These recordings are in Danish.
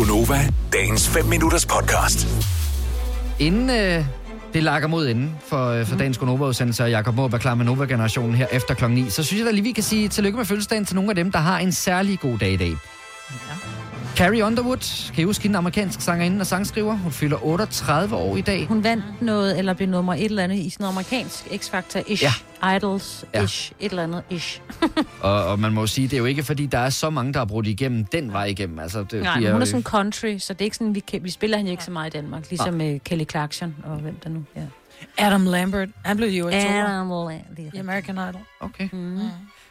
Gunova, dagens 5 minutters podcast. Inden øh, det lakker mod enden for, øh, for dagens Gonova-udsendelse, og Jacob Måb er klar med Nova-generationen her efter klokken 9, så synes jeg da lige, vi kan sige tillykke med fødselsdagen til nogle af dem, der har en særlig god dag i dag. Ja. Carrie Underwood, kan I huske hende, amerikansk sangerinde og sangskriver? Hun fylder 38 år i dag. Hun vandt noget, eller blev nummer et eller andet i sådan noget amerikansk X-Factor-ish. Ja. Idols-ish. Ja. Et eller andet ish. Og, og man må jo sige, det er jo ikke fordi, der er så mange, der har brudt igennem den vej igennem. Altså, det, Nej, de men hun er jo- sådan country, så det er ikke sådan, vi, kan, vi spiller hende ikke så meget i Danmark. Ligesom med Kelly Clarkson og hvem der nu. Ja. Adam Lambert, han blev jo i to Adam i American Idol. Okay. Mm.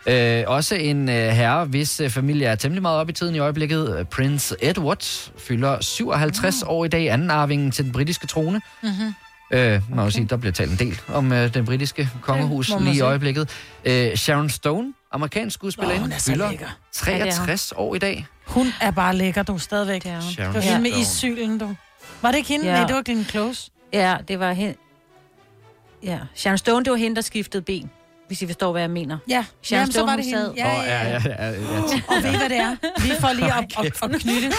Øh, også en øh, herre, hvis øh, familie er temmelig meget op i tiden i øjeblikket. Øh, Prince Edward fylder 57 år i dag, anden arvingen til den britiske trone. Mm-hmm. Øh, man okay. sige, der bliver talt en del om øh, den britiske kongehus må man lige i øjeblikket. Øh, Sharon Stone, amerikansk skuespillerinde, er fylder lækker. 63 år i dag. Hun er bare lækker, du stadigvæk. Det er hun. Sharon Det var hende med Stone. issylen, du. Var det ikke hende? Ja. Nej, det var Glenn Close. Ja, det var hende. Ja, Sharon Stone, det var hende, der skiftede ben. Hvis I forstår, hvad jeg mener. Ja, Sharon Jamen, så var det Stone, hende. sad- Åh, ja, ja, ja, ja, ja. Og ved I, hvad det er? Lige for lige at, at, at knytte...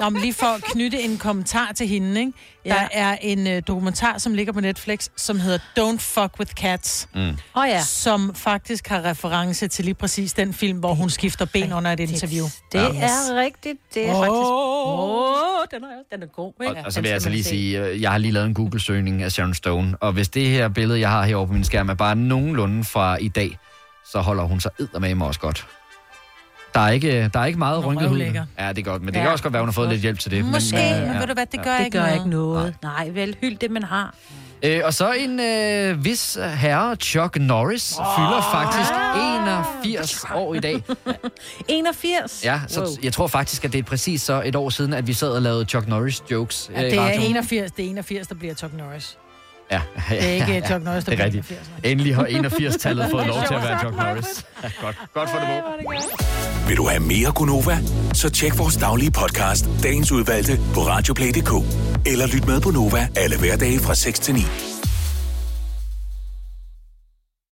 Nå, men lige for at knytte en kommentar til hende, ikke? Der Ja. er en uh, dokumentar, som ligger på Netflix, som hedder Don't Fuck With Cats, Mm. Oh, ja. som faktisk har reference til lige præcis den film, hvor hun skifter ben under et interview. Det Ja. er rigtigt. Det er Åh. faktisk... Åh, den er, den er god. Og, Ikke? og så Den vil jeg altså lige se. sige, øh, jeg har lige lavet en Google-søgning af Sharon Stone, og hvis det her billede, jeg har herovre på min skærm, er bare nogenlunde fra i dag, så holder hun sig eddermame også godt. Der er ikke, der er ikke meget rynket hud. Ja, det er godt, men det Ja. kan også godt være, hun har fået lidt hjælp til det. Måske, men, øh, men ja. ved du hvad, det gør Det ikke gør noget. ikke noget. Nej, vel, hyld det, man har. Øh, og så en øh, vis herre, Chuck Norris, oh. fylder faktisk 81 år i dag. 81? Ja, så Wow. jeg tror faktisk, at det er præcis så et år siden, at vi sad og lavede Chuck Norris jokes Ja, øh, det er radioen. 81, det er 81, der bliver Chuck Norris. Ja, ja, Det er ikke ja, Chuck Norris, der det er bliver rigtigt. 81. nej. Endelig har 81-tallet fået lov til at være Chuck Norris. Ja, godt. Godt for det må. Vil du have mere Gunova? Så tjek vores daglige podcast, dagens udvalgte, på radioplay.dk. Eller lyt med på Nova alle hverdage fra 6 til 9.